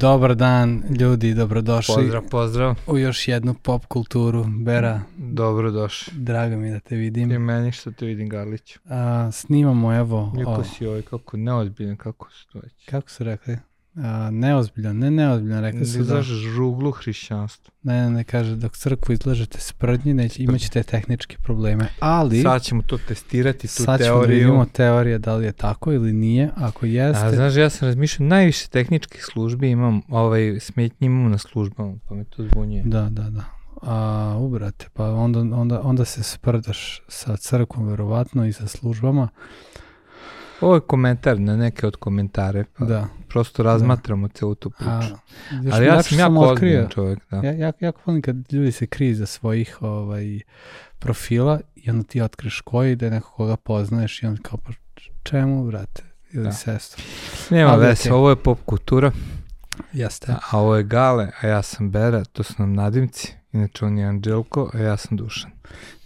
Dobar dan, ljudi, dobrodošli Pozdrav, pozdrav. u još jednu pop kulturu. Bera, Dobro došli. drago mi da te I vidim. meni što te vidim, Garlić. A, snimamo, evo, Kako si ovaj, kako neozbiljan, kako su to već. kako su rekli? A, neozbiljan, ne neozbiljan, rekli su da, Izlažeš ruglu hrišćanstva. ne, ne, ne, kaže, dok crkvu izlažete sprdnji, neće, imat ćete tehničke probleme, ali Sad ćemo to testirati, tu sad ćemo da teoriju. vidimo teorije da li je tako ili nije, ako jeste, A znaš, ja sam razmišljao, najviše tehničkih službi imam, ovaj, smetnji imam na službama, pa me to zbunjuje. da, da, da. A, ubrate, pa onda, onda, onda se sprdaš sa crkvom, verovatno, i sa službama, Ovo je komentar na neke od komentare, pa da. prosto razmatramo celu tu priču. A, Ali ja sam jako ozbiljan čovjek, da. Ja, jako, jako volim kad ljudi se kriju za svojih ovaj, profila i onda ti otkriš koji da je neko koga poznaješ i onda kao pa čemu, brate, ili Da. sestru. Nema Ali okej. ovo je pop kultura, Jeste. a ovo je Gale, a ja sam Bera, to su nam nadimci. Inače on je Anđelko, a ja sam Dušan.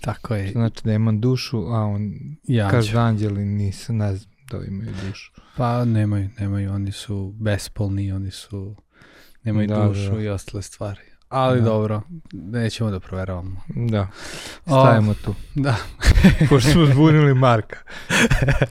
Tako je. Znači da imam dušu, a on Ja kaže da anđeli nisam, ne znam da li imaju dušu. Pa nemaju, nemaju, oni su bespolni, oni su, nemaju Da, dušu da. i ostale stvari. Ali Da. dobro, nećemo da proveravamo. Da, O, stavimo tu. Da, Pošto smo zbunili Marka,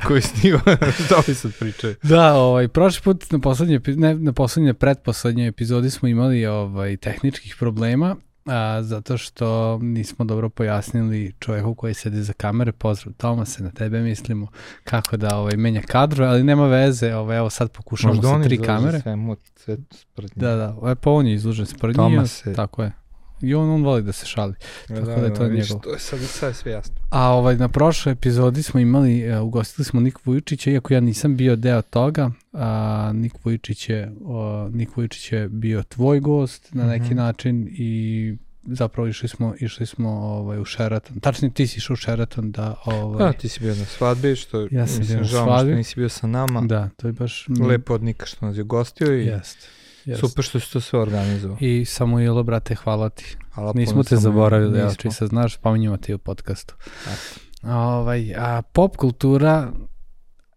koji snima, što bi sad pričaju. Da, ovaj, prošli put na poslednje, ne, na poslednje, predposlednje epizodi smo imali ovaj, tehničkih problema, a, zato što nismo dobro pojasnili čovjeku koji sedi za kamere, pozdrav Tomase, na tebe mislimo, kako da ovaj, menja kadro, ali nema veze, ovaj, evo sad pokušamo Možda sa on tri izlaže kamere. svemu sve sprednje. Da, da, ovaj, pa on je izlužen sprdnji, Tomas je- tako je. I on, on voli da se šali. tako da je to vidiš, njegovo. To je sad, sad je sve jasno. A ovaj, na prošloj epizodi smo imali, uh, ugostili smo Nik Vujičića, iako ja nisam bio deo toga, a Nik Vujičić je, o, Nik Vujičić je bio tvoj gost na neki Mhm. način i zapravo išli smo, išli smo ovaj, u Sheraton. Tačnije ti si išao u Sheraton da... Ovaj, Da, ti si bio na svadbi, što Ja sam mislim, bio na svadbi. što nisi bio sa nama. Da, to je baš... Lepo od Nika što nas je gostio i Jest. Jest. super što si to sve organizovao. I Samuilo, brate, hvala ti. Hvala Nismo te samo- zaboravili, evo, nismo. čisto znaš, spominjamo ti u podcastu. Ovaj, a pop kultura,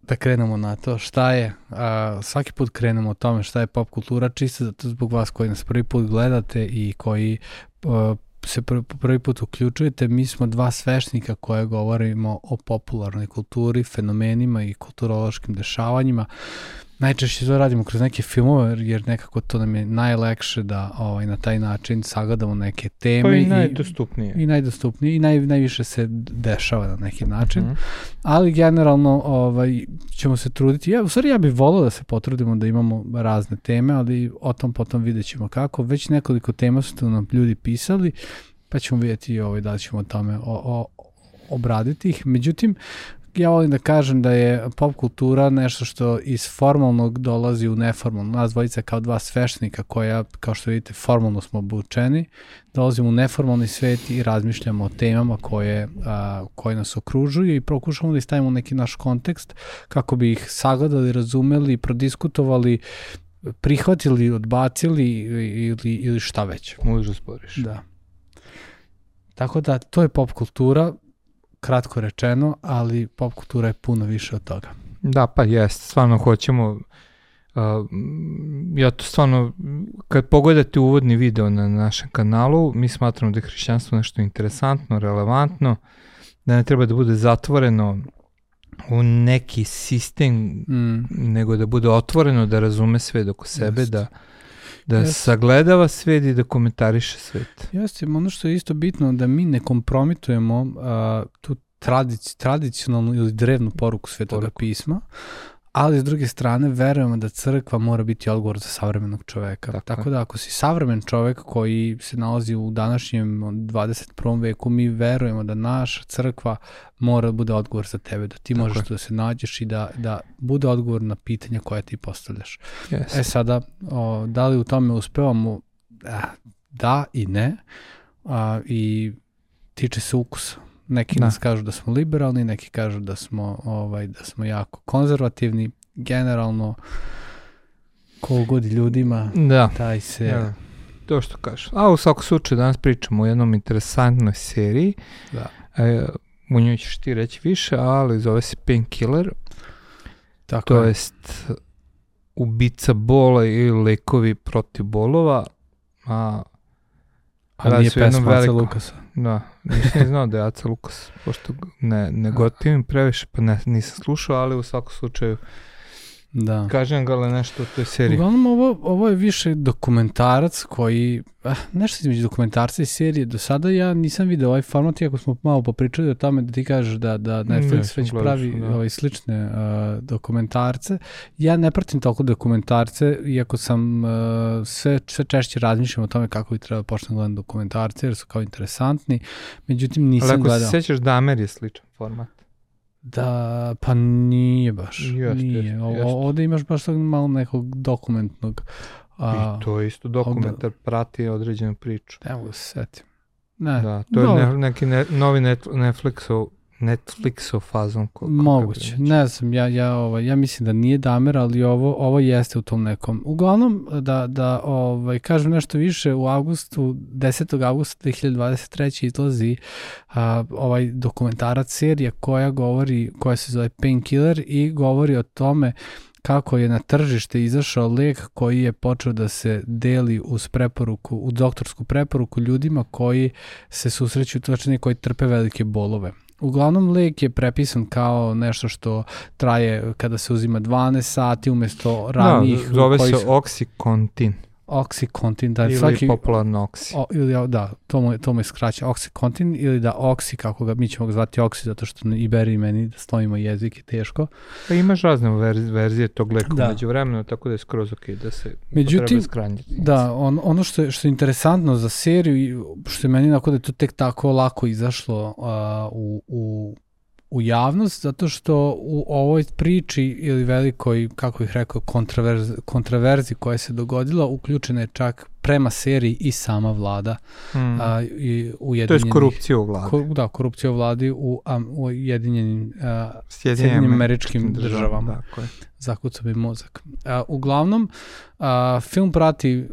da krenemo na to, šta je, a, svaki put krenemo o tome šta je pop kultura, čisto zato zbog vas koji nas prvi put gledate i koji a, se prvi, prvi put uključujete, mi smo dva svešnika koje govorimo o popularnoj kulturi, fenomenima i kulturološkim dešavanjima. Najčešće to radimo kroz neke filmove, jer nekako to nam je najlekše da ovaj, na taj način sagledamo neke teme Pa i i, najdostupnije. i najdostupnije i naj, najviše se dešava na neki način Mhm. ali generalno ovaj, ćemo se truditi. Ja, u stvari ja bih volao da se potrudimo da imamo razne teme, ali o tom potom vidjet ćemo kako. Već nekoliko tema su tu nam ljudi pisali, pa ćemo vidjeti ovaj, da ćemo o tome o, o, obraditi ih. Međutim, ja volim da kažem da je pop kultura nešto što iz formalnog dolazi u neformalno. Nas dvojica kao dva sveštenika koja, kao što vidite, formalno smo obučeni, dolazimo u neformalni svet i razmišljamo o temama koje, a, koje nas okružuju i pokušamo da stavimo neki naš kontekst kako bi ih sagledali, razumeli, prodiskutovali, prihvatili, odbacili ili, ili šta već. Možeš da sporiš. Da. Tako da, to je pop kultura, kratko rečeno, ali pop kultura je puno više od toga. Da, pa jest, stvarno hoćemo, uh, ja to stvarno, kad pogledate uvodni video na našem kanalu, mi smatramo da je hrišćanstvo nešto interesantno, relevantno, da ne treba da bude zatvoreno u neki sistem, Mm. nego da bude otvoreno, da razume svet oko sebe, Jest. da, da Jest. sagledava svet i da komentariše svet. Jeste, ono što je isto bitno da mi ne kompromitujemo a, tu tradici, tradicionalnu ili drevnu poruku svetoga Poruku. pisma, ali s druge strane verujemo da crkva mora biti odgovor za savremenog čoveka. Tako Tako, da ako si savremen čovek koji se nalazi u današnjem 21. veku, mi verujemo da naša crkva mora da bude odgovor za tebe, da ti Tako možeš je. da se nađeš i da, da bude odgovor na pitanja koje ti postavljaš. Yes. E sada, o, da li u tome uspevamo? Eh, Da i ne. A, I tiče se ukusa. Neki Da. nas kažu da smo liberalni, neki kažu da smo, ovaj, da smo jako konzervativni. Generalno, koliko god ljudima, Da. taj se... Ja. To što kažeš. A u svakom slučaju danas pričamo o jednom interesantnoj seriji. Da. E, u njoj ćeš ti reći više, ali zove se Painkiller. Tako To je. jest ubica bola ili lekovi protiv bolova, a A nije pesma Aca Lukasa. Da, nisam ni znao da je Aca Lukas, pošto ne, ne gotivim previše, pa ne, nisam slušao, ali u svakom slučaju Da. kažem ga li nešto o toj seriji. Uglavnom, ovo, ovo je više dokumentarac koji, ah, nešto između dokumentarca i serije. Do sada ja nisam video ovaj format, iako smo malo popričali o tome da ti kažeš da, da Netflix Nisam već gledao pravi da. ovaj, slične uh, dokumentarce. Ja ne pratim toliko dokumentarce, iako sam uh, sve, sve češće razmišljam o tome kako bi trebalo početi da gledam dokumentarce, jer su kao interesantni. Međutim, nisam Ali ako gledao. se sećaš Damer je sličan format. Da, pa nije baš. Jeste, nije. jeste, O- jeste. Ovde imaš baš tog malo nekog dokumentnog. A, I to je isto dokumentar, prati određenu priču. Ne mogu se setim. Ne, Da, to je dobro, ne, neki ne, novi net, Netflixov, Netflixov Moguće, kako bi ne znam, ja, ja, ovaj, ja mislim da nije Damer, ali ovo, ovo jeste u tom nekom. Uglavnom, da, da ovaj, kažem nešto više, u avgustu, 10. augusta 2023. izlazi a, ovaj dokumentarac serija koja govori, koja se zove Painkiller i govori o tome kako je na tržište izašao lek koji je počeo da se deli uz preporuku, u doktorsku preporuku ljudima koji se susreću, točnije koji trpe velike bolove. Uglavnom lek je prepisan kao nešto što traje kada se uzima 12 sati umesto ranijih Da, zove koji se su- Oxycontin, da ili svaki popularno Oxy. o, ili da, to mu to mu je skraća Oxycontin ili da Oxy, kako ga mi ćemo ga zvati Oxy zato što i Beri i meni da stojimo jezik je teško. Pa imaš razne verz, verzije tog leka Da. među vremenu, tako da je skroz ok da se Međutim, upotrebe skranjiti. Da, on, ono što je, što je interesantno za seriju, što je meni onako da je to tek tako lako izašlo a, u, u, u javnost, zato što u ovoj priči ili velikoj, kako bih rekao, kontraverzi, kontraverzi koja se dogodila, uključena je čak prema seriji i sama vlada Mm. a, i to je ujedinjenih... korupcija u vladi. Ko, da, korupcija u vladi u, um, u Ujedinjenim a, Sjedinjenim američkim državama. Tako je. zakucao bi mozak. A, uglavnom, a, film prati,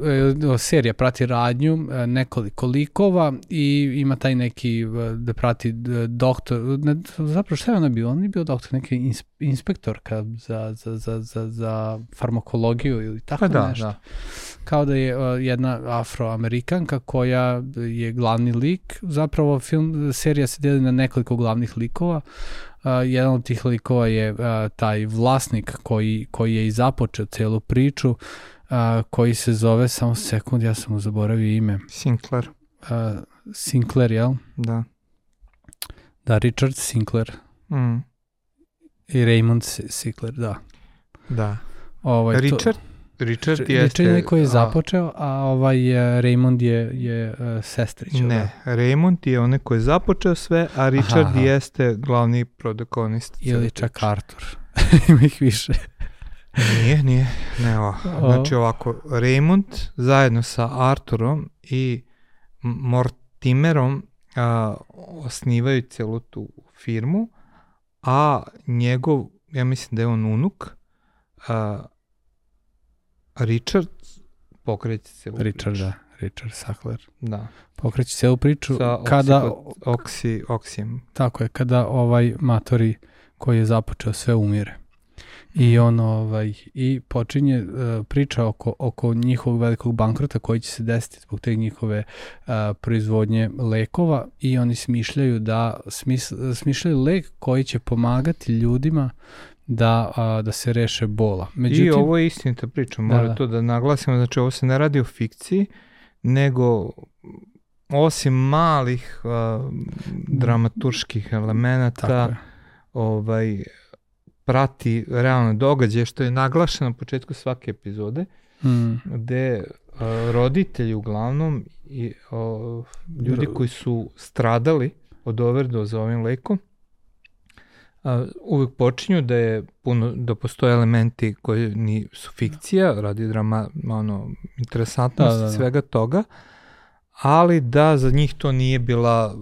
e, serija prati radnju e, nekoliko likova i ima taj neki e, da prati doktor, ne, zapravo šta je ona bio? On je bio doktor, neki ins, inspektorka za, za, za, za, za farmakologiju ili tako Pa da, nešto. da. Kao da je e, jedna afroamerikanka koja je glavni lik. Zapravo film, serija se deli na nekoliko glavnih likova. Uh, jedan od tih likova je uh, taj vlasnik koji, koji je i započeo celu priču, uh, koji se zove, samo sekund, ja sam mu zaboravio ime, Sinclair, uh, Sinclair, jel? da. Da, Richard Sinclair Mm. i Raymond Si- Sinclair, da. Da. Ovaj, to- Richard, Richard Richard jeste... je onaj koji je a, započeo, a ovaj uh, Raymond je, je uh, sestrić. Ne, da? Raymond je onaj koji je započeo sve, a Richard aha. jeste glavni protagonist. Ili čak. Artur. Ima ih više. Nije, nije. Ne, ovako. O. Znači ovako, Raymond zajedno sa Arturom i Mortimerom a, osnivaju celu tu firmu, a njegov, ja mislim da je on unuk, a, Richard pokreće celu Richard, priču. da. Richard Sackler. Da. Pokreće celu priču Sa kada, oksi, oksijem. tako je, kada ovaj matori koji je započeo sve umire. I on ovaj i počinje uh, priča oko oko njihovog velikog bankrota koji će se desiti zbog te njihove uh, proizvodnje lekova i oni smišljaju da smis, smišljaju lek koji će pomagati ljudima da a, da se reše bola. Međutim I ovo je istinita priča, mora da. to da naglasimo, znači ovo se ne radi o fikciji, nego osim malih uh, dramaturških elemenata, ovaj, prati realne događaje, što je naglašeno na početku svake epizode, Mm, gde roditelji uglavnom i uh, ljudi koji su stradali od overdoza ovim lekom, uh, uvek počinju da je puno, da postoje elementi koji ni su fikcija, radi drama, ono, interesantnosti Da, da, da. svega toga, ali da za njih to nije bila,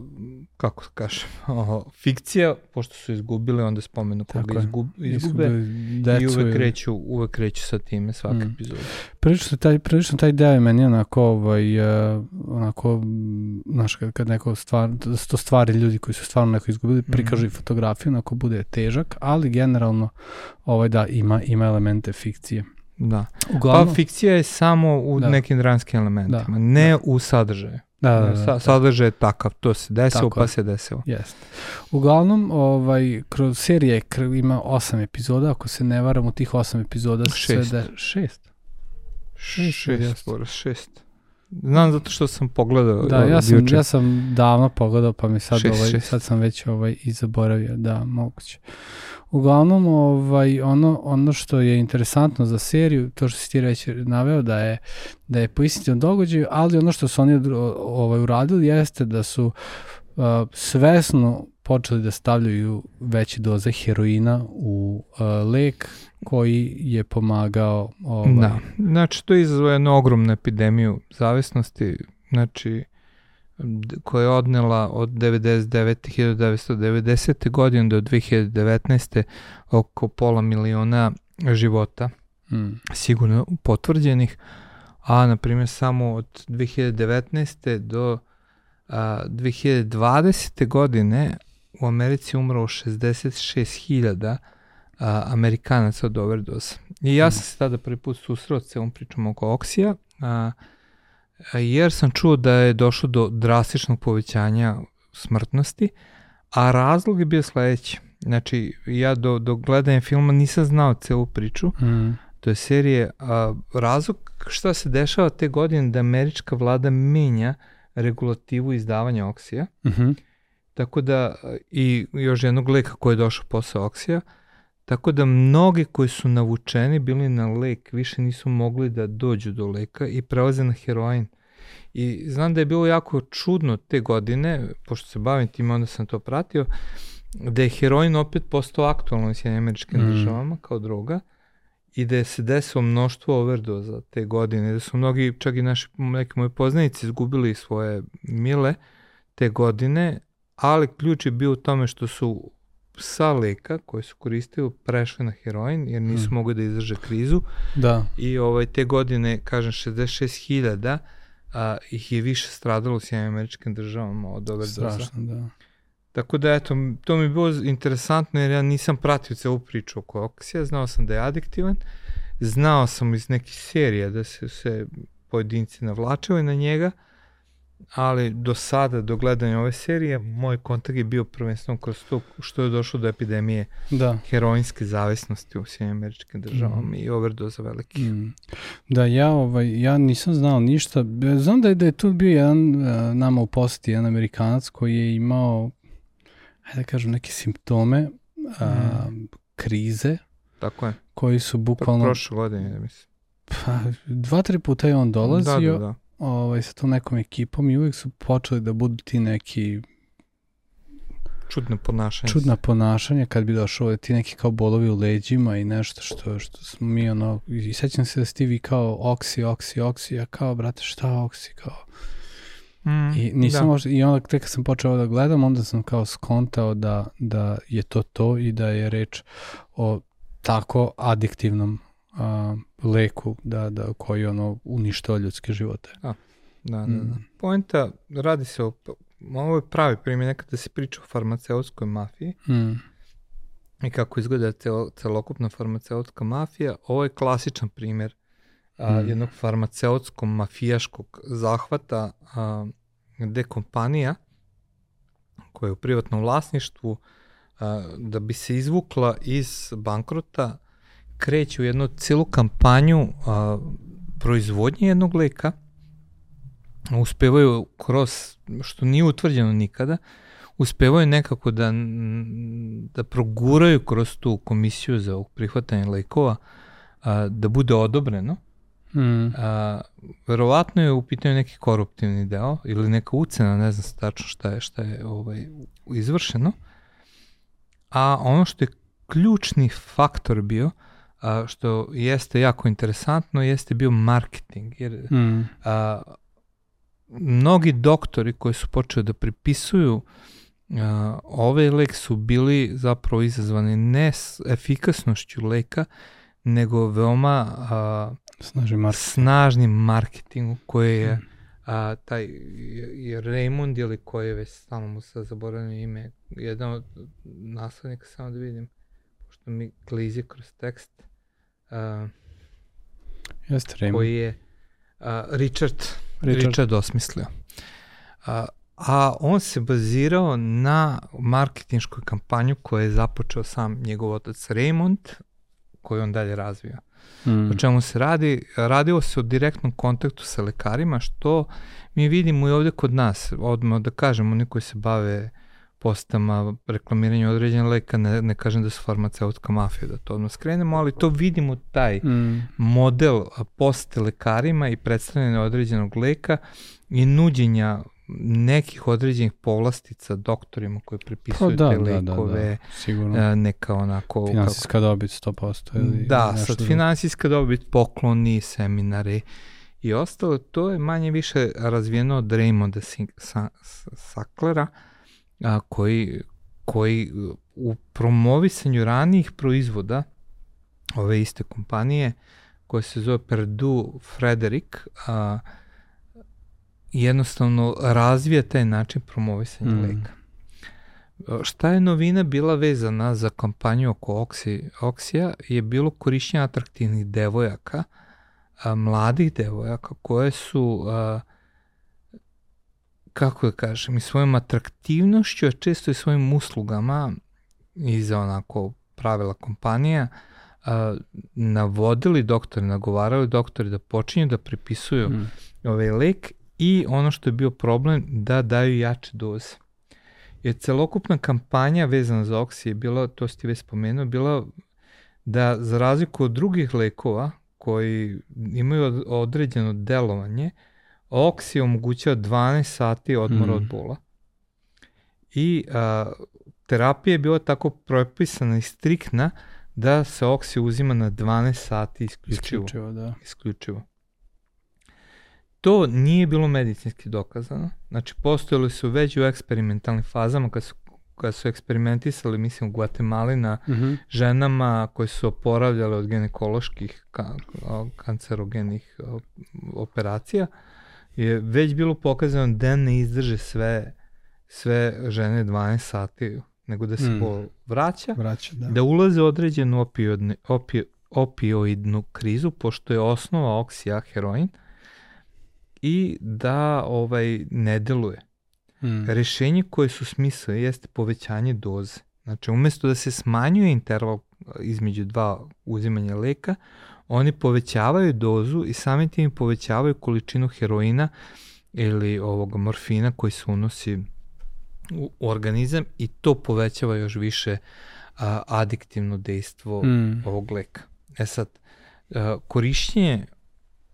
kako kažem, o, fikcija, pošto su izgubili, onda spomenu koga izgub, izgube, Izgube i uvek kreću, uvek kreću sa time svake Mm. epizode. prilično taj, prilično taj deo je meni onako, ovaj, uh, onako, mm, znaš, kad, kad neko stvar, da to stvari ljudi koji su stvarno neko izgubili, prikažu i fotografiju, onako bude težak, ali generalno, ovaj, da, ima, ima elemente fikcije. Da. Uglavnom, Pa fikcija je samo u Da. nekim dramskim elementima, Da, ne u sadržaju. da, da, da, Sa, da. sadržaj je takav, to se desilo Tako pa je. se desilo. Jeste. Uglavnom, ovaj, kroz serije ima osam epizoda, ako se ne varam, u tih osam epizoda se Šest. sve da... Šest? Šest, Šest, šest. Znam zato što sam pogledao Da, ovaj, ja sam, juče. ja sam davno pogledao, pa mi sad, Šest, ovaj, šest. sad sam već ovaj, i zaboravio, da, moguće. Uglavnom, ovaj, ono, ono što je interesantno za seriju, to što si ti već naveo, da je, da je po istinskom događaju, ali ono što su oni ovaj, uradili jeste da su uh, svesno počeli da stavljaju veće doze heroina u uh, lek koji je pomagao ovaj, Da, znači to je izazvao jednu ogromnu epidemiju zavisnosti, znači koja je odnela od 99. 1990. godine do 2019. oko pola miliona života mm, sigurno potvrđenih, a na primjer samo od 2019. do a, 2020. godine u Americi umrlo 66.000 a, Amerikanaca od overdoza. I ja sam se tada prvi put susreo s celom pričom oko oksija, a, jer sam čuo da je došlo do drastičnog povećanja smrtnosti, a razlog je bio sledeći. Znači, ja do, do gledanja filma nisam znao celu priču, mm, to je serije, a, razlog šta se dešava te godine da američka vlada menja regulativu izdavanja oksija, mhm, tako da i još jednog leka koji je došao posle oksija, tako da mnogi koji su navučeni bili na lek više nisu mogli da dođu do leka i prelaze na heroin. I znam da je bilo jako čudno te godine, pošto se bavim tim, onda sam to pratio, da je heroin opet postao aktualno u Sjedinim američkim Mm. državama kao droga i da je se desilo mnoštvo overdoza te godine, da su mnogi, čak i naši neki moji poznanici izgubili svoje mile te godine, ali ključ je bio u tome što su sa leka koje su koristili prešli na heroin jer nisu Mm. mogli da izdrže krizu da, i ovaj te godine kažem 66.000 a, ih je više stradalo u Sjedinim američkim državama od overdoza. strašno, da. Tako da eto, to mi je bilo interesantno jer ja nisam pratio celu priču oko oksija, znao sam da je adiktivan, znao sam iz nekih serija da se se pojedinci navlačili na njega, ali do sada, do gledanja ove serije, moj kontakt je bio prvenstveno kroz to što je došlo do epidemije Da. heroinske zavisnosti u Sjedinim američkim državama Mhm. i overdoza veliki. Mm. Da, ja, ovaj, ja nisam znao ništa. Znam da je, da je tu bio jedan uh, nama u poseti, jedan Amerikanac koji je imao, hajde da kažem, neke simptome uh, krize Tako je. koji su bukvalno, prošle godine, mislim. pa, dva, tri puta je on dolazio Da, da, da. Ovaj, sa tom nekom ekipom i uvijek su počeli da budu ti neki Čudno ponašanje. čudna ponašanja kad bi došao ti neki kao bolovi u leđima i nešto što, što smo mi ono, i sećam se da si ti vi kao oksi, oksi, oksi, ja kao brate šta oksi, kao Mm, I nisam da. možda, i onda tek kad sam počeo da gledam, onda sam kao skontao da, da je to to i da je reč o tako adiktivnom a, leku da, da, koji ono uništava ljudske živote. Da, da, da. Mm. Poenta, radi se o, ovo je pravi primjer, nekada se priča o farmaceutskoj mafiji Mm. i kako izgleda celo, celokupna farmaceutska mafija. Ovo je klasičan primjer a, Mm. jednog farmaceutskog mafijaškog zahvata a, gde kompanija koja je u privatnom vlasništvu a, da bi se izvukla iz bankrota kreće u jednu celu kampanju a, proizvodnje jednog leka uspevaju kroz, što nije utvrđeno nikada, uspevaju nekako da, da proguraju kroz tu komisiju za prihvatanje lekova, a, da bude odobreno. Mm. A, verovatno je u pitanju neki koruptivni deo ili neka ucena, ne znam tačno šta je, šta je ovaj, izvršeno. A ono što je ključni faktor bio, a, što jeste jako interesantno, jeste bio marketing. Jer Mm. a, mnogi doktori koji su počeli da pripisuju a, ovaj lek su bili zapravo izazvani ne s efikasnošću leka, nego veoma a, Snaži Mark. snažnim marketingom koji je a, taj je, Raymond ili koji je već stalno mu se zaboravio ime, jedan od naslednika, samo da vidim, pošto mi klizi kroz tekst. A, Jeste Raymond. koji je uh, Richard, Richard. Richard, osmislio. A, a on se bazirao na marketinškoj kampanju koju je započeo sam njegov otac Raymond, koju on dalje razvija. Mm. O čemu se radi? Radilo se o direktnom kontaktu sa lekarima, što mi vidimo i ovde kod nas. Odmah da kažemo, oni koji se bave postama, reklamiranju određena leka, ne, ne kažem da su farmaceutska mafija, da to odmah skrenemo, ali to vidimo taj Mm. model poste lekarima i predstavljanja određenog leka i nuđenja nekih određenih povlastica doktorima koji Pa prepisuju da, te da, da, lekove, da, sigurno. neka onako... kako- Finansijska dobit 100% ili Da, sad drugo. finansijska dobit, pokloni, seminari i ostalo, to je manje više razvijeno od Raymonda Sing- Sa- Sa- Sacklera, a, koji, koji u promovisanju ranijih proizvoda ove iste kompanije, koja se zove Purdue Frederick, a, jednostavno razvija taj način promovisanja mm. leka. Šta je novina bila vezana za kampanju oko Oksi, Oksija je bilo korišćenje atraktivnih devojaka, a, mladih devojaka koje su, a, kako da kažem, i svojom atraktivnošću, a često i svojim uslugama iza onako pravila kompanija, a, navodili doktori, nagovarali doktori da počinju da pripisuju Mm. ovaj lek i ono što je bio problem da daju jače doze. Jer celokupna kampanja vezana za oksi je bila, to si ti već spomenuo, bila da za razliku od drugih lekova koji imaju od- određeno delovanje, oksi omogućava 12 sati odmora Mm. od bola. I a, terapija je bila tako propisana i striktna da se oksi uzima na 12 sati isključivo Isključivo, da. isključivo. To nije bilo medicinski dokazano. Znači, postojali su već u eksperimentalnim fazama kad su, kad su eksperimentisali, mislim, u Guatemala na Mhm. ženama koje su oporavljale od ginekoloških ka, kancerogenih operacija, je već bilo pokazano da ne izdrže sve, sve žene 12 sati, nego da se Mm. bol vraća Vraća, da. da ulaze određenu opioidnu, opi, opioidnu krizu, pošto je osnova oksija heroin, i da ovaj ne deluje. Mm. Rešenje koje su smisle jeste povećanje doze. Znači, umesto da se smanjuje interval između dva uzimanja leka, oni povećavaju dozu i samim tim povećavaju količinu heroina ili ovog morfina koji se unosi u organizam i to povećava još više a, adiktivno dejstvo Mm. ovog leka. E sad, a, korišćenje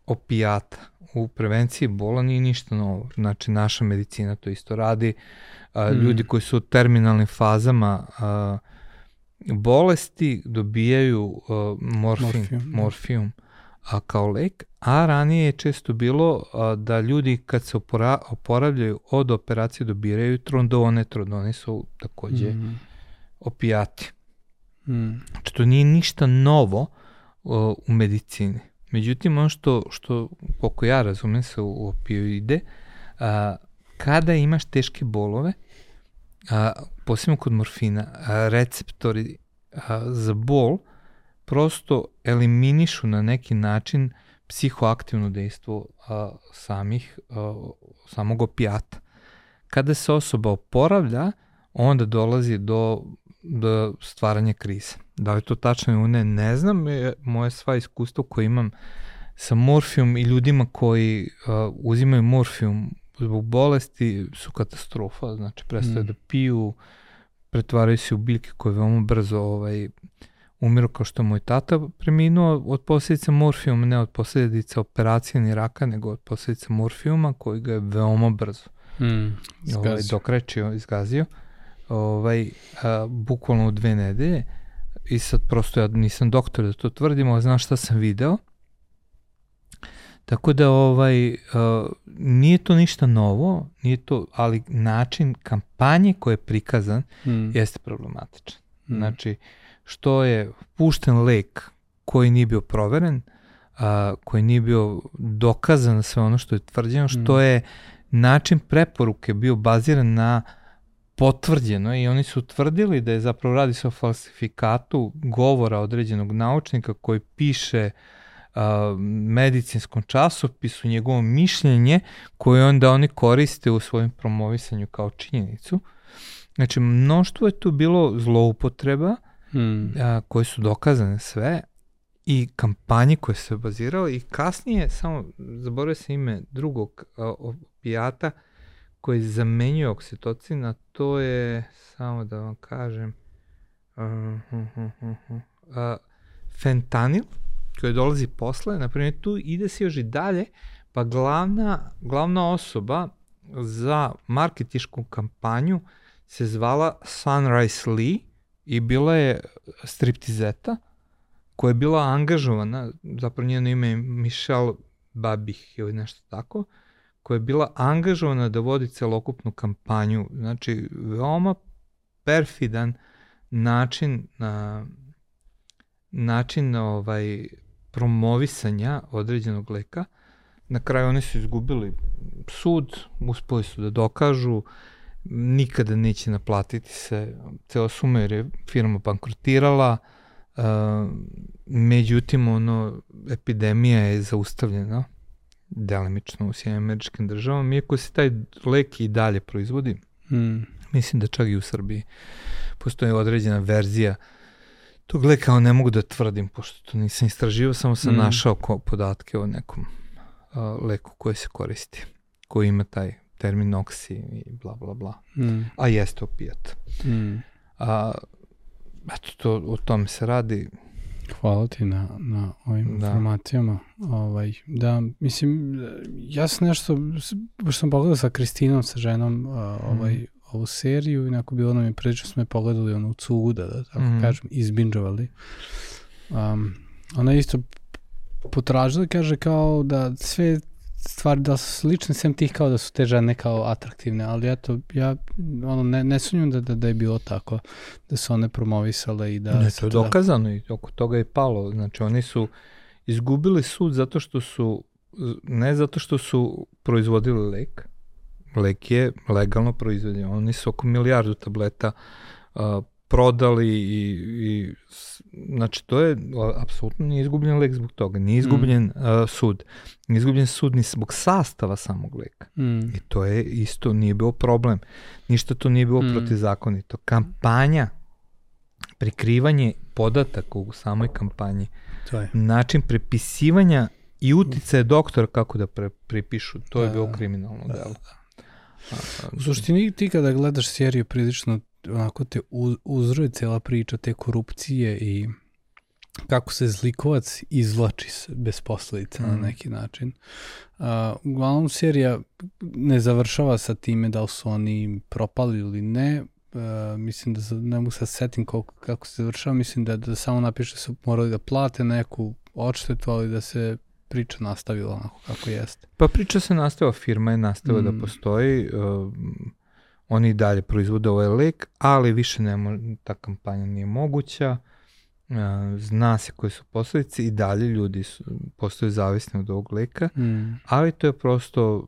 opijata u prevenciji bola nije ništa novo. Znači, naša medicina to isto radi. A, Mm. Ljudi koji su u terminalnim fazama a, bolesti dobijaju a, morfin, Morfijum, da. morfijum a, kao lek, a ranije je često bilo a, da ljudi kad se opora, oporavljaju od operacije dobiraju trondone. Trondone su takođe Mm. opijati. Mm. Znači, to nije ništa novo o, u medicini. Međutim, ono što, što koliko ja razumem se u opioide, a, kada imaš teške bolove, a, posebno kod morfina, a, receptori a, za bol prosto eliminišu na neki način psihoaktivno dejstvo a, samih, a, samog opijata. Kada se osoba oporavlja, onda dolazi do, do stvaranja krize. Da li je to tačno ili ne, ne znam. Je, moje sva iskustva koje imam sa morfijom i ljudima koji uh, uzimaju morfijum zbog bolesti su katastrofa. Znači, prestaju Mm. da piju, pretvaraju se u biljke koje veoma brzo ovaj, umiru kao što moj tata preminuo od posljedica morfijuma, ne od posljedica operacije ni raka, nego od posljedica morfijuma koji ga je veoma brzo Mm. ovaj, Zgazio. dokrečio, izgazio, ovaj, a, bukvalno u dve nedelje i sad prosto ja nisam doktor da to tvrdim, ali znam šta sam video. Tako da ovaj, a, nije to ništa novo, nije to, ali način kampanje koji je prikazan Mm. jeste problematičan. Mm. Znači, što je pušten lek koji nije bio proveren, a, koji nije bio dokazan sve ono što je tvrđeno, što Mm. je način preporuke bio baziran na potvrđeno i oni su tvrdili da je zapravo radi se o falsifikatu govora određenog naučnika koji piše a, medicinskom časopisu njegovo mišljenje koje onda oni koriste u svojim promovisanju kao činjenicu. Znači, mnoštvo je tu bilo zloupotreba Hmm. a, koje su dokazane sve i kampanje koje se bazirao i kasnije, samo zaboravio se ime drugog a, opijata koji zamenjuje oksitocin, a to je, samo da vam kažem, uh, uh, uh, uh, uh, a, fentanil, koji dolazi posle, na primjer tu ide se još i dalje, pa glavna, glavna osoba za marketišku kampanju se zvala Sunrise Lee i bila je striptizeta koja je bila angažovana, zapravo njeno ime je Michelle Babih ili nešto tako, koja je bila angažovana da vodi celokupnu kampanju. Znači, veoma perfidan način na način ovaj promovisanja određenog leka. Na kraju oni su izgubili sud, uspeli su da dokažu, nikada neće naplatiti se ceo suma jer je firma bankrotirala, uh, međutim ono, epidemija je zaustavljena delimično u Sjedinjim američkim državama, iako se taj lek i dalje proizvodi, Hmm. mislim da čak i u Srbiji postoji određena verzija tog leka, ali ne mogu da tvrdim, pošto to nisam istraživao, samo sam Mm. našao ko, podatke o nekom uh, leku koji se koristi, koji ima taj termin oksi i bla bla bla, Hmm. a jeste opijat. Hmm. A, eto, to, o tome se radi. Hvala ti na, na ovim Da. informacijama. Ovaj, da, mislim, ja sam nešto, baš sam pogledao sa Kristinom, sa ženom, ovaj, Mhm. Ovu seriju i neko bilo nam je prilično smo je pogledali ono u cuda, da tako Mhm. kažem, izbinđovali. Um, ona je isto potražila i kaže kao da sve stvari da su slične, sem tih kao da su te žene kao atraktivne, ali eto, ja ono, ne, ne sumnjam da, da, da je bilo tako, da su one promovisale i da... ne, to je dokazano i oko toga je palo. Znači, oni su izgubili sud zato što su, ne zato što su proizvodili lek, lek je legalno proizvođen. Oni su oko milijardu tableta uh, prodali i, i znači to je a, apsolutno nije izgubljen lek zbog toga, nije izgubljen uh, sud, nije izgubljen sud ni zbog sastava samog leka. Mm. I to je isto, nije bio problem. Ništa to nije bilo Mm. mm. protizakonito. Kampanja, prikrivanje podataka u samoj kampanji, To je. način prepisivanja i uticaje doktora kako da pre, pripišu, to je Da, bilo da. kriminalno Da, delo. A, a, U suštini ti kada gledaš seriju prilično onako te uz, uzroje cela priča te korupcije i kako se zlikovac izvlači bez posledica mm. na Mm. neki način. Uh, uglavnom serija ne završava sa time da li su oni propali ili ne. Uh, mislim da ne mogu sad setim koliko, kako se završava, mislim da, da samo napiše da su morali da plate neku odštetu, ali da se priča nastavila onako kako jeste. Pa priča se nastavila, firma je nastavila Mm. da postoji, um, oni dalje proizvode ovaj lek, ali više ne mo, ta kampanja nije moguća, uh, zna se koje su posledice i dalje ljudi su, postaju zavisni od ovog leka, Mm. ali to je prosto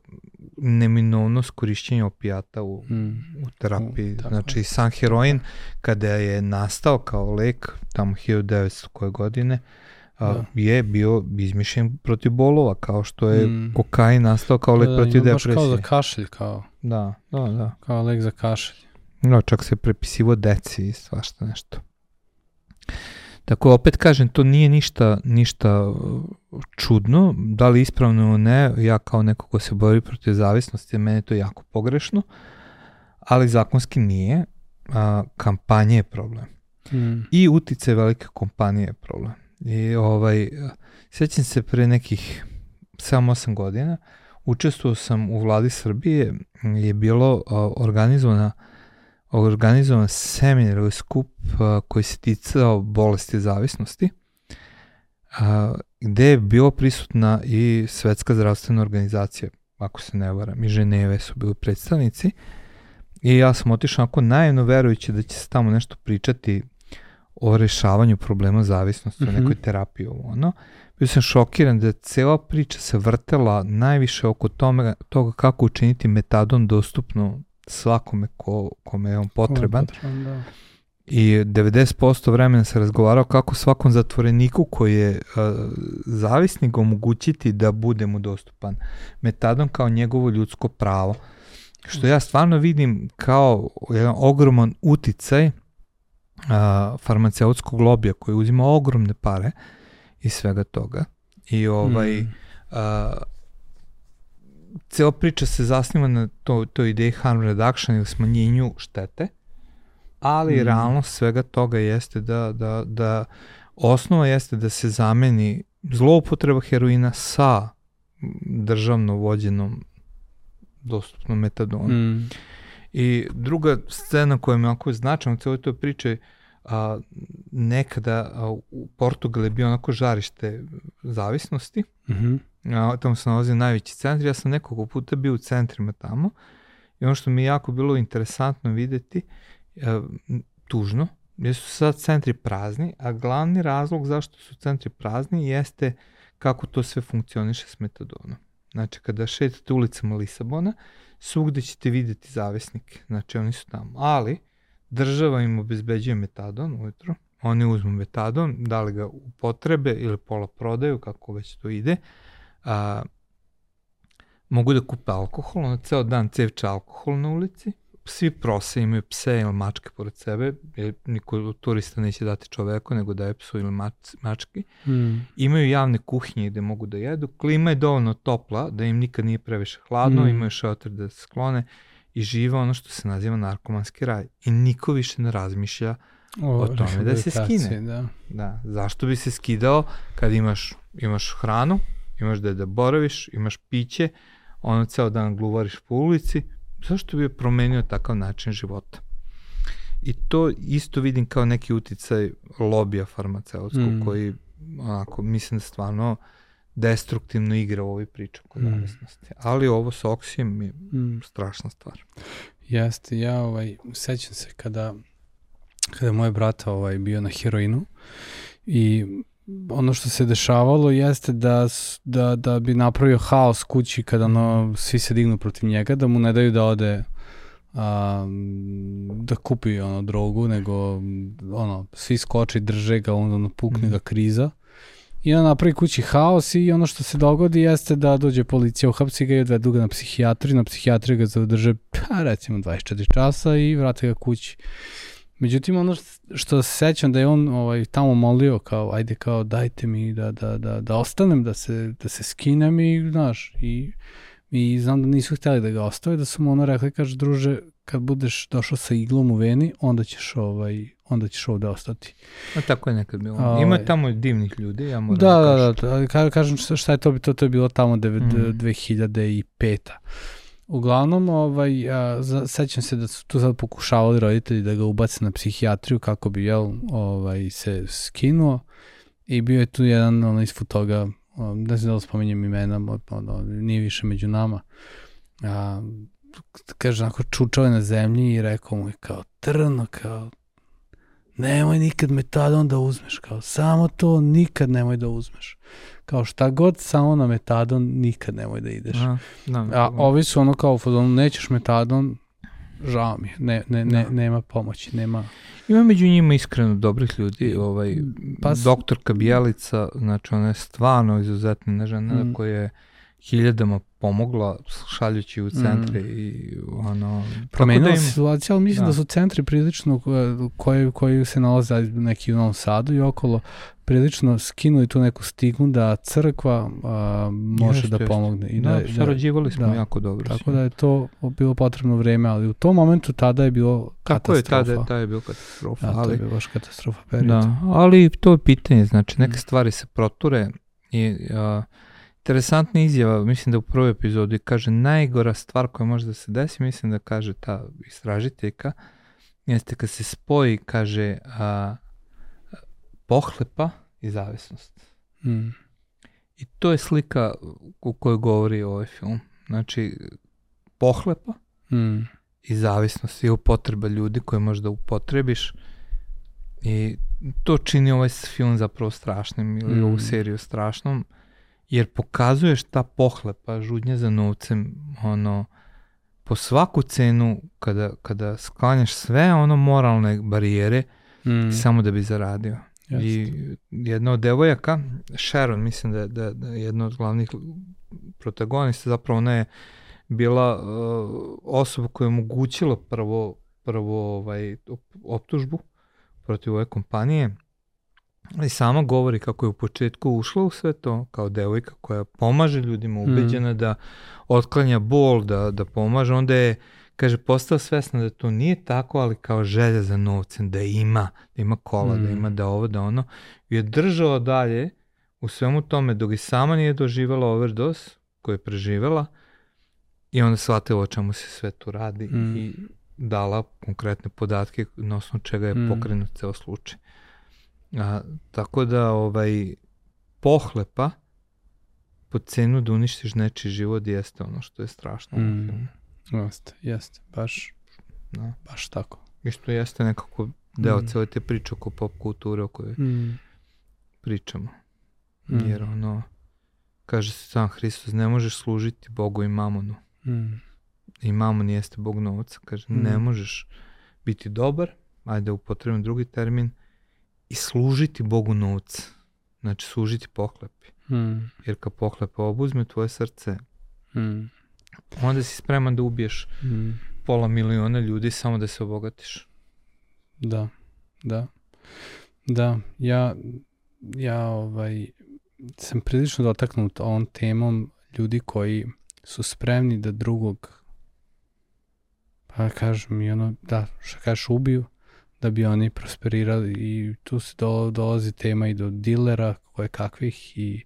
neminovnost korišćenja opijata u, Mm. u terapiji. U, tako znači, sam heroin, kada je nastao kao lek, tamo 1900 koje godine, a, Da. je bio izmišljen protiv bolova, kao što je Mm. kokain nastao kao lek Da, protiv ima baš depresije. kao za kašelj, kao, Da, da, da. kao lek za kašelj. No, čak se prepisivo deci i svašta nešto. Tako opet kažem, to nije ništa, ništa uh, čudno, da li ispravno ili ne, ja kao neko ko se bori protiv zavisnosti, meni je to jako pogrešno, ali zakonski nije, a, kampanje je problem. Mm. I utice velike kompanije je problem. I ovaj, sjećam se pre nekih 7-8 godina, učestvovao sam u vladi Srbije, je bilo organizovana organizovan seminar ili skup koji se ticao bolesti zavisnosti, gde je bilo prisutna i Svetska zdravstvena organizacija, ako se ne varam, i Ženeve su bili predstavnici, i ja sam otišao onako naivno verujući da će se tamo nešto pričati o rešavanju problema zavisnosti, Mhm. o nekoj terapiji ovo ono. Bio sam šokiran da cela priča se vrtela najviše oko tome, toga kako učiniti metadon dostupno svakome ko, kome je on potreban. potreban da. i 90% vremena se razgovarao kako svakom zatvoreniku koji je a, zavisnik omogućiti da bude mu dostupan metadon kao njegovo ljudsko pravo. Što ja stvarno vidim kao jedan ogroman uticaj a, farmaceutskog lobija koji uzima ogromne pare i svega toga. I ovaj, mm. a, cela priča se zasniva na to, to ideji harm reduction ili smanjenju štete, ali mm. realnost svega toga jeste da, da, da osnova jeste da se zameni zloupotreba heroina sa državno vođenom dostupnom metadonom. Mm. I druga scena koja mi jako značajna u celoj toj priče a, nekada a, u Portugal je bio onako žarište zavisnosti. Mm -hmm. a, tamo se nalazi najveći centar. Ja sam nekoliko puta bio u centrima tamo i ono što mi je jako bilo interesantno videti, a, tužno, jer su sad centri prazni, a glavni razlog zašto su centri prazni jeste kako to sve funkcioniše s metadonom. Znači, kada šetate ulicama Lisabona, svugde ćete videti zavisnike, znači oni su tamo. Ali, država im obezbeđuje metadon ujutro, oni uzmu metadon, da li ga upotrebe ili pola prodaju, kako već to ide, a, mogu da kupe alkohol, ono ceo dan cevče alkohol na ulici, svi prose imaju pse ili mačke pored sebe, jer niko od turista neće dati čoveku, nego daje psu ili mač, mački. Mm. Imaju javne kuhinje gde mogu da jedu, klima je dovoljno topla, da im nikad nije previše hladno, mm. imaju šelter da se sklone i žive ono što se naziva narkomanski raj. I niko više ne razmišlja o, o tome da se skine. Da. da. Zašto bi se skidao kad imaš, imaš hranu, imaš da je da boraviš, imaš piće, ono ceo dan gluvariš po ulici, zašto bi promenio takav način života? I to isto vidim kao neki uticaj lobija farmaceutskog mm. koji onako, mislim da stvarno destruktivno igra u ovoj priči oko mm. Ali ovo sa oksijem je mm. strašna stvar. Jeste, ja ovaj, sećam se kada, kada moj brata ovaj, bio na heroinu i ono što se dešavalo jeste da, da, da bi napravio haos kući kada ono, svi se dignu protiv njega, da mu ne daju da ode a, da kupi ono drogu, nego ono, svi skoče i drže ga, onda ono, pukne mm. ga kriza. I on napravi kući haos i ono što se dogodi jeste da dođe policija, uhapsi ga i odvedu ga na psihijatriju, na psihijatriju ga zadrže, pa recimo 24 časa i vrate ga kući. Međutim, ono što se sećam da je on ovaj, tamo molio kao, ajde kao dajte mi da, da, da, da ostanem, da se, da se skinem i, znaš, i, i znam da nisu hteli da ga ostave, da su mu ono rekli, kaže, druže, kad budeš došao sa iglom u veni, onda ćeš ovaj, onda ćeš ovde ostati. A tako je nekad bilo. A, Ima ovaj. tamo divnih ljudi, ja moram da, da, da, da, da, kažem šta je to, to, to je bilo tamo 9, mm. 2005 Uglavnom, ovaj, a, sećam se da su tu sad pokušavali roditelji da ga ubace na psihijatriju kako bi jel, ovaj, se skinuo i bio je tu jedan ono, iz toga, ne znam da li spominjem imena, ono, nije više među nama, a, kaže, onako čučao je na zemlji i rekao mu je kao trno, kao nemoj nikad metadon da uzmeš, kao samo to nikad nemoj da uzmeš kao šta god, samo na metadon nikad nemoj da ideš. Aha, da, A da. ovi su ono kao u nećeš metadon, žao mi je, ne, ne, ne, da. nema pomoći, nema... Ima među njima iskreno dobrih ljudi, ovaj, pa, doktorka Bijelica, znači ona je stvarno izuzetna žena mm. koja je hiljadama pomogla šaljući u centre mm. i ono... Promenila da im... situacija, ali mislim da. da su centri prilično koji, koji se nalaze neki u Novom Sadu i okolo prilično skinuli tu neku stigmu da crkva a, može jeste, da pomogne. I da, da, sarađivali smo da, jako dobro. Tako da je to bilo potrebno vreme, ali u tom momentu tada je bilo Kako katastrofa. je, tada, tada je bilo katastrofa. Da, ali, to je bilo baš katastrofa period. Da, ali to je pitanje, znači neke mm. stvari se proture i a, interesantna izjava, mislim da u prvoj epizodi kaže najgora stvar koja može da se desi, mislim da kaže ta istražiteljka, jeste kad se spoji, kaže, a, pohlepa i zavisnost. Mm. I to je slika u kojoj govori ovaj film. Znači, pohlepa mm. i zavisnost i upotreba ljudi koje možda upotrebiš i to čini ovaj film zapravo strašnim ili mm. ovu seriju strašnom jer pokazuješ ta pohlepa, žudnja za novcem, ono, po svaku cenu kada, kada sklanjaš sve ono moralne barijere, Mm. samo da bi zaradio. Jeste. I jedna od devojaka, Sharon, mislim da je, da, da je jedna od glavnih protagonista, zapravo ona je bila uh, osoba koja je omogućila prvo, prvo ovaj, op- optužbu protiv ove kompanije i sama govori kako je u početku ušla u sve to kao devojka koja pomaže ljudima, ubeđena da otklanja bol, da, da pomaže, onda je kaže, postao svesna da to nije tako, ali kao želja za novcem, da ima, da ima kola, da Mm. ima da ovo, da ono. I je držao dalje u svemu tome dok i sama nije doživjela overdose koju je preživela i onda shvatila o čemu se sve tu radi Mm. i dala konkretne podatke na osnovu čega je Mm. pokrenut ceo slučaj. A, tako da ovaj pohlepa po cenu da uništiš nečiji život jeste ono što je strašno Mm. Jeste, jeste, baš, Da. baš tako. I što jeste nekako deo Mm. cele te priče oko pop kulture o kojoj Mm. pričamo. Mm. Jer ono, kaže se sam Hristos, ne možeš služiti Bogu i mamonu. Mm. I mamon jeste Bog novca. Kaže, ne Mm. možeš biti dobar, ajde upotrebim drugi termin, i služiti Bogu novca. Znači, služiti pohlepi. Mm. Jer kad pohlepa obuzme tvoje srce, Mm. onda si spreman da ubiješ Mm. pola miliona ljudi samo da se obogatiš. Da, da. Da, ja, ja ovaj, sam prilično dotaknut ovom temom ljudi koji su spremni da drugog pa kažem i ono, da, što kažeš ubiju, da bi oni prosperirali i tu se do, dolazi tema i do dilera koje kakvih i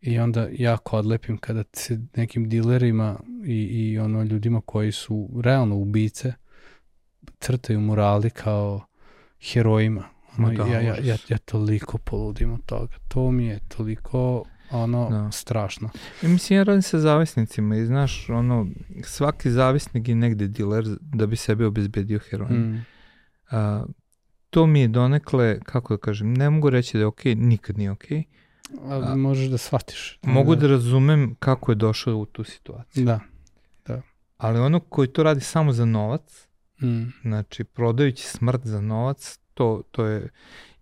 i onda jako odlepim kada se nekim dilerima i, i ono ljudima koji su realno ubice crtaju murali kao herojima. Ono, Ma da, ja, ja, ja, ja toliko poludim od toga. To mi je toliko ono Da. strašno. I mislim, ja radim sa zavisnicima i znaš, ono, svaki zavisnik je negde diler da bi sebe obezbedio heroin. Mm. A, to mi je donekle, kako da kažem, ne mogu reći da je okej, nikad nije okej. Ali A- možeš da shvatiš. Mogu da razumem kako je došao u tu situaciju. Da. Ali ono koji to radi samo za novac, Mm. znači prodajući smrt za novac, to, to je,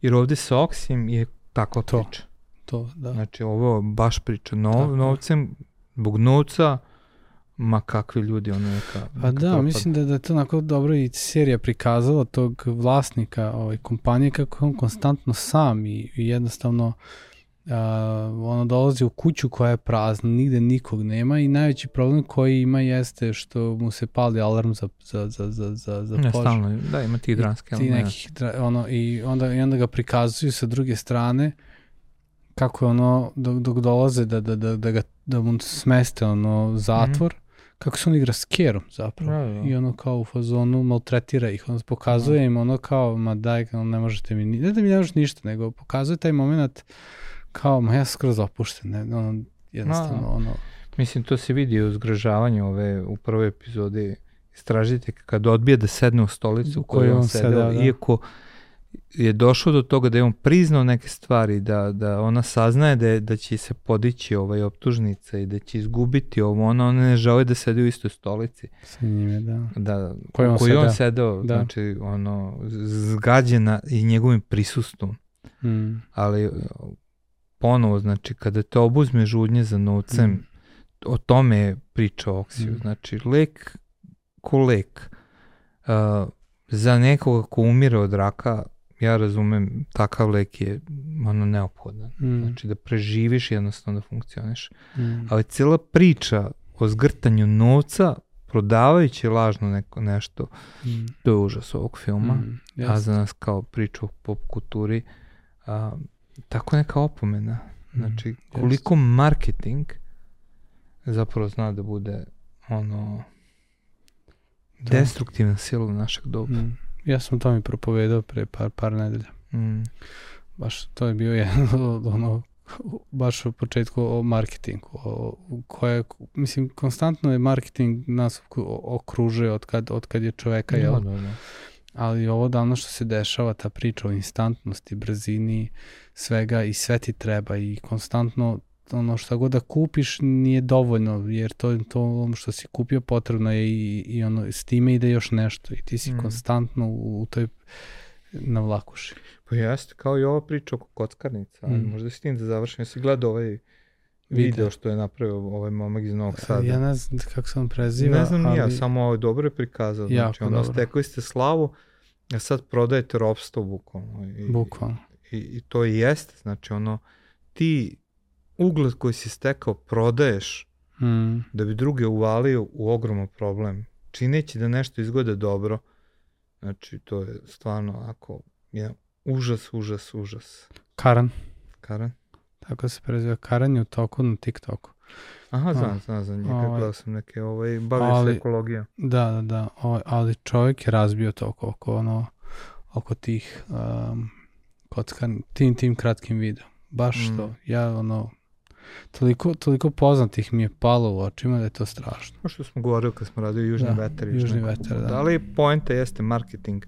jer ovde sa Oksijem je takva To. priča. To, da. Znači ovo je baš priča. No, Tako je. novcem, zbog novca, ma kakvi ljudi, ono neka... Pa neka da, propad. mislim da, da je to onako dobro i serija prikazala tog vlasnika ovaj, kompanije kako on konstantno sam i, i jednostavno a, ono dolazi u kuću koja je prazna, nigde nikog nema i najveći problem koji ima jeste što mu se pali alarm za, za, za, za, za, za Ne, stalno, da, ima ti dranske ti nekih, dra- ono, i, onda, i onda ga prikazuju sa druge strane kako je ono, dok, dok dolaze da, da, da, da, ga, da mu smeste ono zatvor, kako se on igra? S kerom zapravo. Da, da. I ono kao u fazonu maltretira ih, on pokazuje im ono kao, ma daj, ne možete mi, ni- ne da mi ne možeš ništa, nego pokazuje taj moment kao, ma ja sam skroz opušten, ne, ono, jednostavno, ono, Mislim, to se vidi u zgražavanju ove, u prvoj epizodi. Istražite kad odbije da sedne u stolicu u kojoj je on sedeo, sedeo, da. iako je došao do toga da je on priznao neke stvari, da, da ona saznaje da, je, da će se podići ovaj optužnica i da će izgubiti ovo, ona, ona ne želi da sedi u istoj stolici. sa njime, da. Da, Koji on u kojoj on sedeo, Da. znači ono, zgađena i njegovim prisustvom. Mm, ali ponovo, znači, kada te obuzme žudnje za novcem, Mm. o tome je priča Oksiju. Mm. Znači, lek ko lek. Uh, za nekoga ko umire od raka, ja razumem, takav lek je ono neophodan. mm, Znači, da preživiš jednostavno da funkcioniš. mm, Ali cijela priča o zgrtanju novca, prodavajući lažno neko, nešto, mm, to je užas ovog filma mm, a jasno. za nas kao priču o pop kulturi, a, tako neka opomena. Znači, Mm, koliko marketing zapravo zna da bude ono Da. destruktivna sila našeg doba. Mm. Ja sam to mi propovedao pre par, par nedelja. Mm. Baš to je bio jedan od ono baš u početku o marketingu o, koje, mislim, konstantno je marketing nas okružuje od kad, od kad je čoveka, jel? Da, da, da. ali ovo davno što se dešava, ta priča o instantnosti, brzini, svega i sve ti treba i konstantno ono šta god da kupiš nije dovoljno, jer to, to što si kupio potrebno je i, i ono, s time ide još nešto i ti si Mm. konstantno u, u toj na vlakuši. Pa jeste, kao i ova priča oko kockarnica. Mm. Možda s tim da završim. Jesi gledao ovaj video, video što je napravio ovaj momak iz Novog Sada? Ja ne znam kako se on preziva. Ne znam ali... ja, samo ovo dobro je prikazao. Znači, ono, dobro. stekli ste slavu, a sad prodajete ropstvo bukvalno. I, bukvalno. I, I to i jeste, znači ono, ti ugled koji si stekao prodaješ mm. da bi druge uvalio u ogroman problem. Čineći da nešto izgleda dobro, znači to je stvarno ako je užas, užas, užas. Karan. Karan? Tako se preziva. Karan je u toku na TikToku. Aha, znam, znam za njega, ovaj, gledao sam neke, ovaj, bavio se ekologijom. Da, da, da, ovaj, ali čovjek je razbio to oko, oko, ono, oko tih um, kockan, tim, tim kratkim video. Baš mm. to, ja ono, toliko, toliko poznatih mi je palo u očima da je to strašno. Kao što smo govorili kad smo radili Južni da, vetar. Južni vetar, da. Da li poenta jeste marketing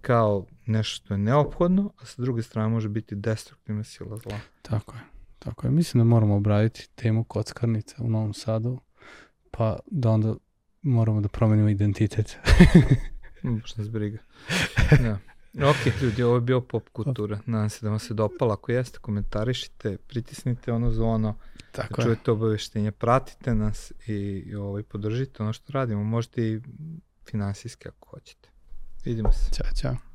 kao nešto što je neophodno, a sa druge strane može biti destruktivna sila zla. Tako je. Tako je. Mislim da moramo obraditi temu kockarnica u Novom Sadu, pa da onda moramo da promenimo identitet. Baš nas briga. Ja. Ok, ljudi, ovo je bio pop kultura. Nadam se da vam se dopala. Ako jeste, komentarišite, pritisnite ono zvono, Tako čujete obaveštenje, pratite nas i, i ovaj, podržite ono što radimo. Možete i finansijski ako hoćete. Vidimo se. Ćao, čao.